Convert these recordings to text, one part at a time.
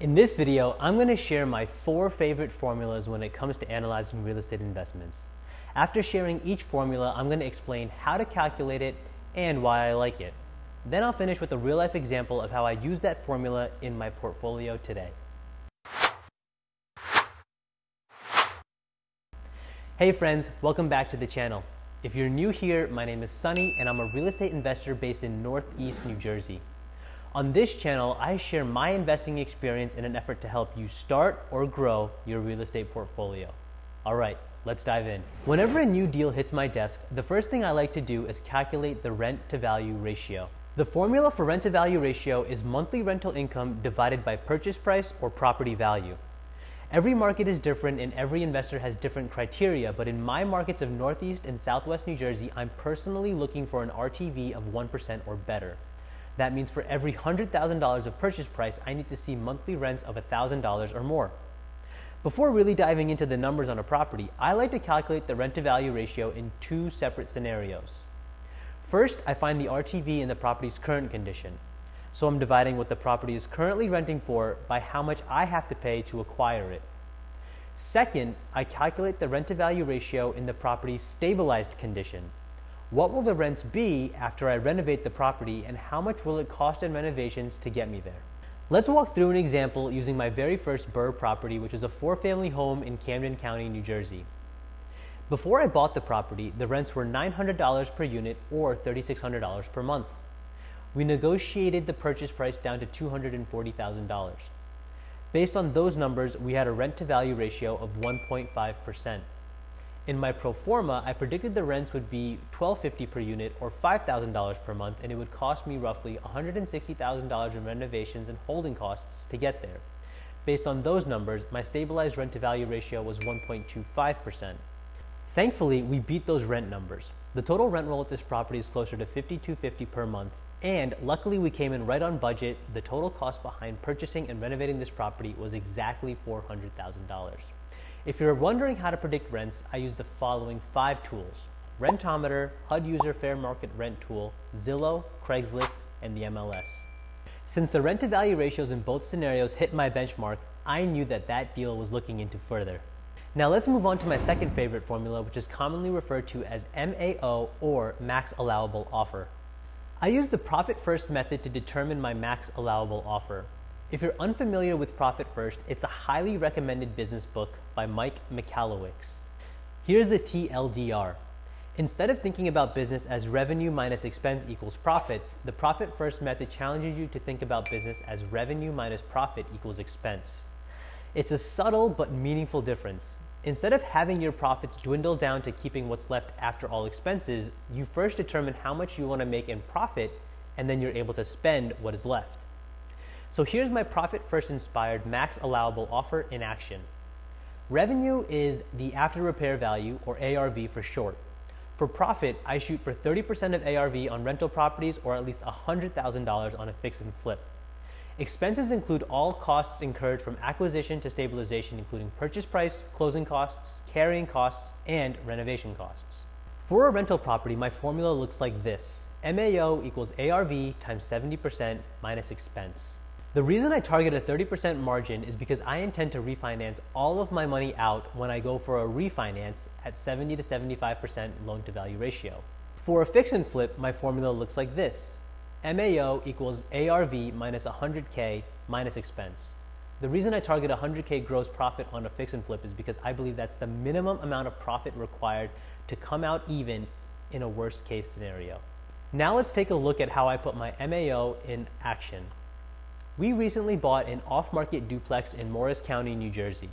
In this video, I'm going to share my four favorite formulas when it comes to analyzing real estate investments. After sharing each formula, I'm going to explain how to calculate it and why I like it. Then I'll finish with a real life example of how I use that formula in my portfolio today. Hey friends, welcome back to the channel. If you're new here, my name is Sunny and I'm a real estate investor based in Northeast New Jersey. On this channel, I share my investing experience in an effort to help you start or grow your real estate portfolio. All right, let's dive in. Whenever a new deal hits my desk, the first thing I like to do is calculate the rent to value ratio. The formula for rent to value ratio is monthly rental income divided by purchase price or property value. Every market is different and every investor has different criteria, but in my markets of Northeast and Southwest New Jersey, I'm personally looking for an RTV of 1% or better. That means for every $100,000 of purchase price, I need to see monthly rents of $1,000 or more. Before really diving into the numbers on a property, I like to calculate the rent to value ratio in two separate scenarios. First, I find the RTV in the property's current condition. So I'm dividing what the property is currently renting for by how much I have to pay to acquire it. Second, I calculate the rent to value ratio in the property's stabilized condition. What will the rents be after I renovate the property and how much will it cost in renovations to get me there? Let's walk through an example using my very first BRRRR property, which is a four family home in Camden County, New Jersey. Before I bought the property, the rents were $900 per unit or $3,600 per month. We negotiated the purchase price down to $240,000. Based on those numbers, we had a rent to value ratio of 1.5%. In my pro forma, I predicted the rents would be 1250 per unit or $5,000 per month, and it would cost me roughly $160,000 in renovations and holding costs to get there. Based on those numbers, my stabilized rent to value ratio was 1.25%. Thankfully, we beat those rent numbers. The total rent roll at this property is closer to $52.50 per month, and luckily we came in right on budget. The total cost behind purchasing and renovating this property was exactly $400,000. If you're wondering how to predict rents, I use the following five tools. Rentometer, HUD User Fair Market Rent Tool, Zillow, Craigslist, and the MLS. Since the rent to value ratios in both scenarios hit my benchmark, I knew that that deal was looking into further. Now let's move on to my second favorite formula, which is commonly referred to as MAO or Max Allowable Offer. I use the Profit First method to determine my max allowable offer. If you're unfamiliar with Profit First, it's a highly recommended business book by Mike Michalowicz. Here's the TLDR. Instead of thinking about business as revenue minus expense equals profits, the Profit First method challenges you to think about business as revenue minus profit equals expense. It's a subtle but meaningful difference. Instead of having your profits dwindle down to keeping what's left after all expenses, you first determine how much you want to make in profit and then you're able to spend what is left. So here's my profit first inspired max allowable offer in action. Revenue is the after repair value or ARV for short. For profit, I shoot for 30% of ARV on rental properties or at least $100,000 on a fix and flip. Expenses include all costs incurred from acquisition to stabilization, including purchase price, closing costs, carrying costs, and renovation costs. For a rental property, my formula looks like this. MAO equals ARV times 70% minus expense. The reason I target a 30% margin is because I intend to refinance all of my money out when I go for a refinance at 70 to 75% loan to value ratio. For a fix and flip, my formula looks like this. MAO equals ARV minus 100K minus expense. The reason I target 100K gross profit on a fix and flip is because I believe that's the minimum amount of profit required to come out even in a worst case scenario. Now let's take a look at how I put my MAO in action. We recently bought an off-market duplex in Morris County, New Jersey.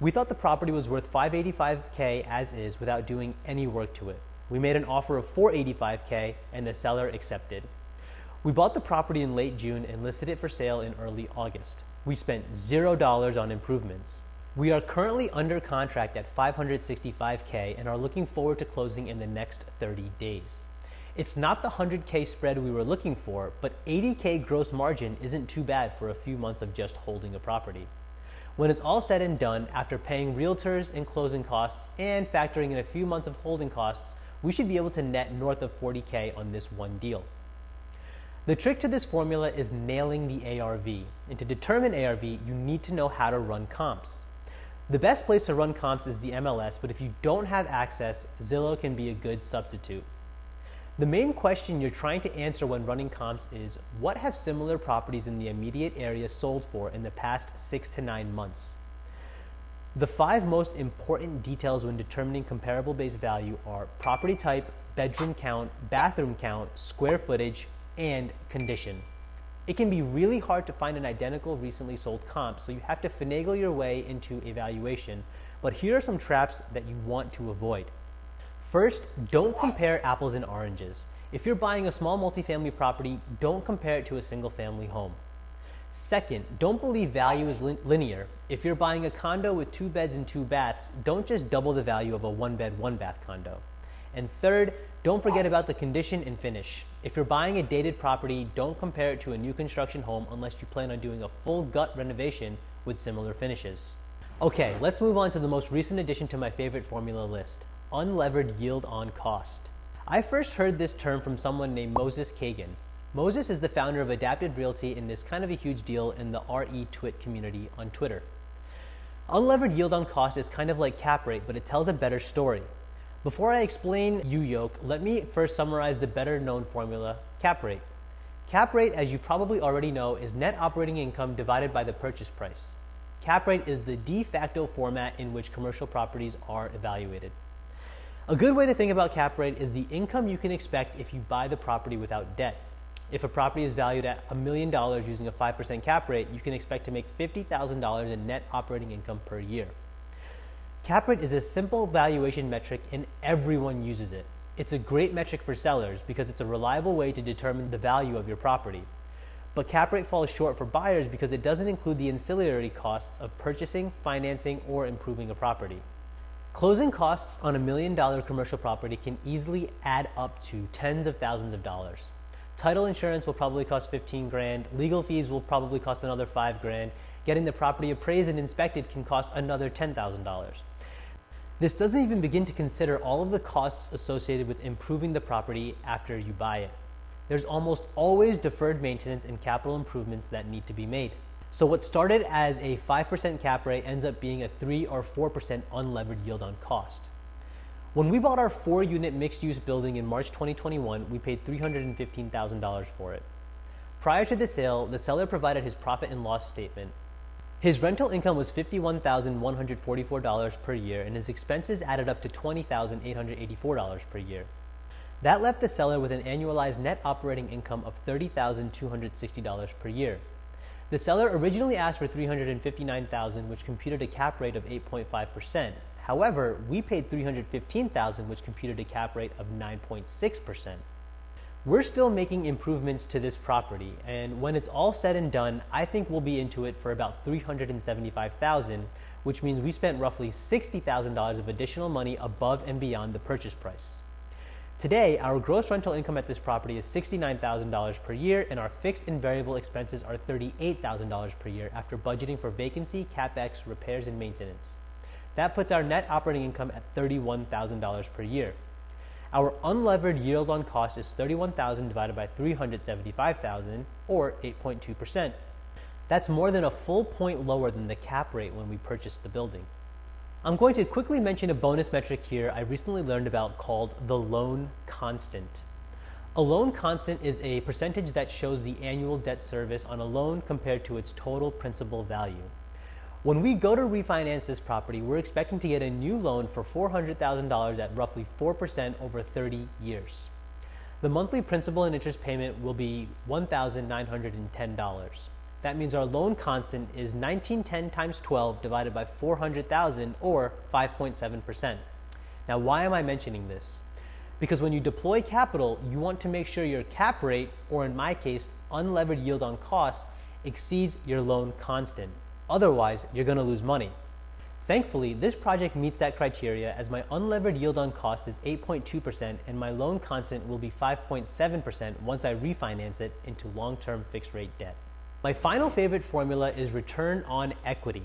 We thought the property was worth 585k as is without doing any work to it. We made an offer of 485k and the seller accepted. We bought the property in late June and listed it for sale in early August. We spent $0 on improvements. We are currently under contract at 565k and are looking forward to closing in the next 30 days. It's not the 100K spread we were looking for, but 80K gross margin isn't too bad for a few months of just holding a property. When it's all said and done, after paying realtors and closing costs and factoring in a few months of holding costs, we should be able to net north of 40K on this one deal. The trick to this formula is nailing the ARV. And to determine ARV, you need to know how to run comps. The best place to run comps is the MLS, but if you don't have access, Zillow can be a good substitute. The main question you're trying to answer when running comps is what have similar properties in the immediate area sold for in the past six to nine months? The five most important details when determining comparable base value are property type, bedroom count, bathroom count, square footage, and condition. It can be really hard to find an identical recently sold comp, so you have to finagle your way into evaluation. But here are some traps that you want to avoid. First, don't compare apples and oranges. If you're buying a small multifamily property, don't compare it to a single family home. Second, don't believe value is linear. If you're buying a condo with two beds and two baths, don't just double the value of a one bed, one bath condo. And third, don't forget about the condition and finish. If you're buying a dated property, don't compare it to a new construction home unless you plan on doing a full gut renovation with similar finishes. Okay, let's move on to the most recent addition to my favorite formula list, unlevered yield on cost. I first heard this term from someone named Moses Kagan. Moses is the founder of Adaptive Realty and is kind of a huge deal in the RE Twit community on Twitter. Unlevered yield on cost is kind of like cap rate, but it tells a better story. Before I explain UYOC, let me first summarize the better known formula, cap rate. Cap rate, as you probably already know, is net operating income divided by the purchase price. Cap rate is the de facto format in which commercial properties are evaluated. A good way to think about cap rate is the income you can expect if you buy the property without debt. If a property is valued at a million dollars using a 5% cap rate, you can expect to make $50,000 in net operating income per year. Cap rate is a simple valuation metric and everyone uses it. It's a great metric for sellers because it's a reliable way to determine the value of your property. But cap rate falls short for buyers because it doesn't include the ancillary costs of purchasing, financing, or improving a property. Closing costs on a million dollar commercial property can easily add up to tens of thousands of dollars. Title insurance will probably cost 15 grand. Legal fees will probably cost another 5 grand. Getting the property appraised and inspected can cost another $10,000. This doesn't even begin to consider all of the costs associated with improving the property after you buy it. There's almost always deferred maintenance and capital improvements that need to be made. So what started as a 5% cap rate ends up being a 3 or 4% unlevered yield on cost. When we bought our four unit mixed use building in March 2021, we paid $315,000 for it. Prior to the sale, the seller provided his profit and loss statement. His rental income was $51,144 per year, and his expenses added up to $20,884 per year. That left the seller with an annualized net operating income of $30,260 per year. The seller originally asked for 359,000, which computed a cap rate of 8.5%, However, we paid 315,000, which computed a cap rate of 9.6%. We're still making improvements to this property, and when it's all said and done, I think we'll be into it for about 375,000, which means we spent roughly $60,000 of additional money above and beyond the purchase price. Today, our gross rental income at this property is $69,000 per year, and our fixed and variable expenses are $38,000 per year after budgeting for vacancy, capex, repairs, and maintenance. That puts our net operating income at $31,000 per year. Our unlevered yield on cost is 31,000 divided by 375,000 or 8.2%. That's more than a full point lower than the cap rate when we purchased the building. I'm going to quickly mention a bonus metric here I recently learned about called the loan constant. A loan constant is a percentage that shows the annual debt service on a loan compared to its total principal value. When we go to refinance this property, we're expecting to get a new loan for $400,000 at roughly 4% over 30 years. The monthly principal and interest payment will be $1,910. That means our loan constant is 1910 times 12 divided by 400,000 or 5.7%. Now, why am I mentioning this? Because when you deploy capital, you want to make sure your cap rate, or in my case, unlevered yield on cost, exceeds your loan constant. Otherwise, you're going to lose money. Thankfully, this project meets that criteria as my unlevered yield on cost is 8.2% and my loan constant will be 5.7% once I refinance it into long-term fixed rate debt. My final favorite formula is return on equity.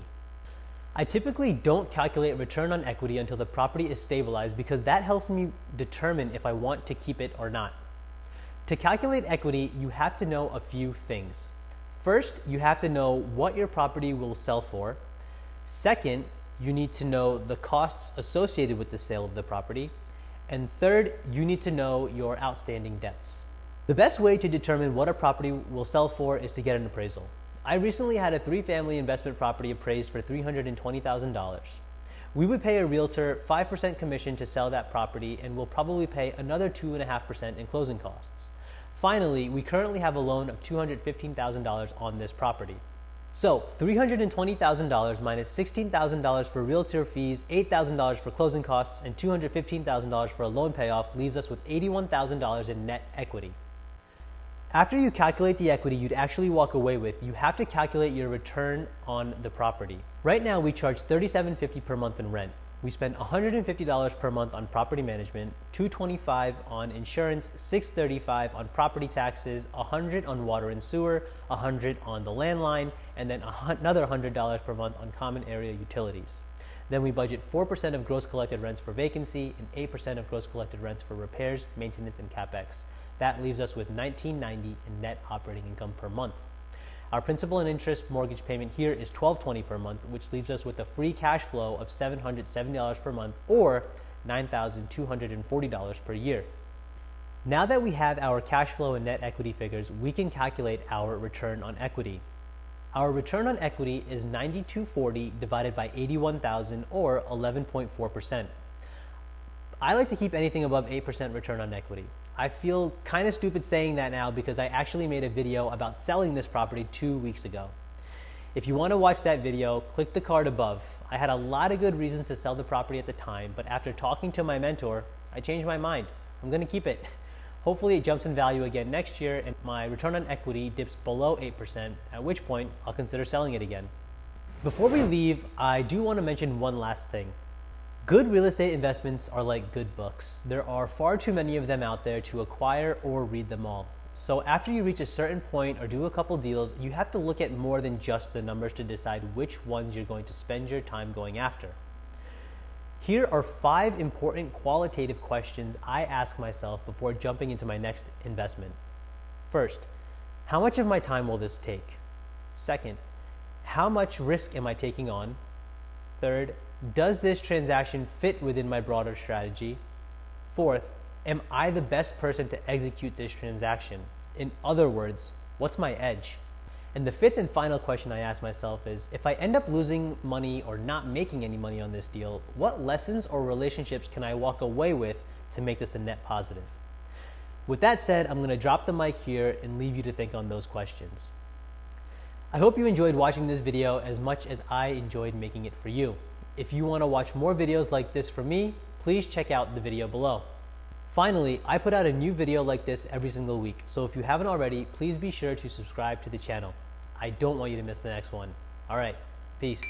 I typically don't calculate return on equity until the property is stabilized because that helps me determine if I want to keep it or not. To calculate equity, you have to know a few things. First, you have to know what your property will sell for. Second, you need to know the costs associated with the sale of the property. And third, you need to know your outstanding debts. The best way to determine what a property will sell for is to get an appraisal. I recently had a three family investment property appraised for $320,000. We would pay a realtor 5% commission to sell that property and will probably pay another 2.5% in closing costs. Finally, we currently have a loan of $215,000 on this property. So $320,000 minus $16,000 for realtor fees, $8,000 for closing costs, and $215,000 for a loan payoff leaves us with $81,000 in net equity. After you calculate the equity you'd actually walk away with, you have to calculate your return on the property. Right now, we charge $37.50 per month in rent. We spend $150 per month on property management, 225 on insurance, 635 on property taxes, 100 on water and sewer, 100 on the landline, and then another $100 per month on common area utilities. Then we budget 4% of gross collected rents for vacancy and 8% of gross collected rents for repairs, maintenance, and capex. That leaves us with $19.90 in net operating income per month. Our principal and interest mortgage payment here is 1220 per month, which leaves us with a free cash flow of $770 per month or $9,240 per year. Now that we have our cash flow and net equity figures, we can calculate our return on equity. Our return on equity is 9240 divided by 81,000 or 11.4%. I like to keep anything above 8% return on equity. I feel kind of stupid saying that now because I actually made a video about selling this property two weeks ago. If you want to watch that video, click the card above. I had a lot of good reasons to sell the property at the time, but after talking to my mentor, I changed my mind. I'm going to keep it. Hopefully, it jumps in value again next year and my return on equity dips below 8%, at which point I'll consider selling it again. Before we leave, I do want to mention one last thing. Good real estate investments are like good books. There are far too many of them out there to acquire or read them all. So after you reach a certain point or do a couple deals, you have to look at more than just the numbers to decide which ones you're going to spend your time going after. Here are five important qualitative questions I ask myself before jumping into my next investment. First, how much of my time will this take? Second, how much risk am I taking on? Third, does this transaction fit within my broader strategy? Fourth, am I the best person to execute this transaction? In other words, what's my edge? And the fifth and final question I ask myself is if I end up losing money or not making any money on this deal, what lessons or relationships can I walk away with to make this a net positive? With that said, I'm going to drop the mic here and leave you to think on those questions. I hope you enjoyed watching this video as much as I enjoyed making it for you. If you want to watch more videos like this from me, please check out the video below. Finally, I put out a new video like this every single week, so if you haven't already, please be sure to subscribe to the channel. I don't want you to miss the next one. Alright, peace.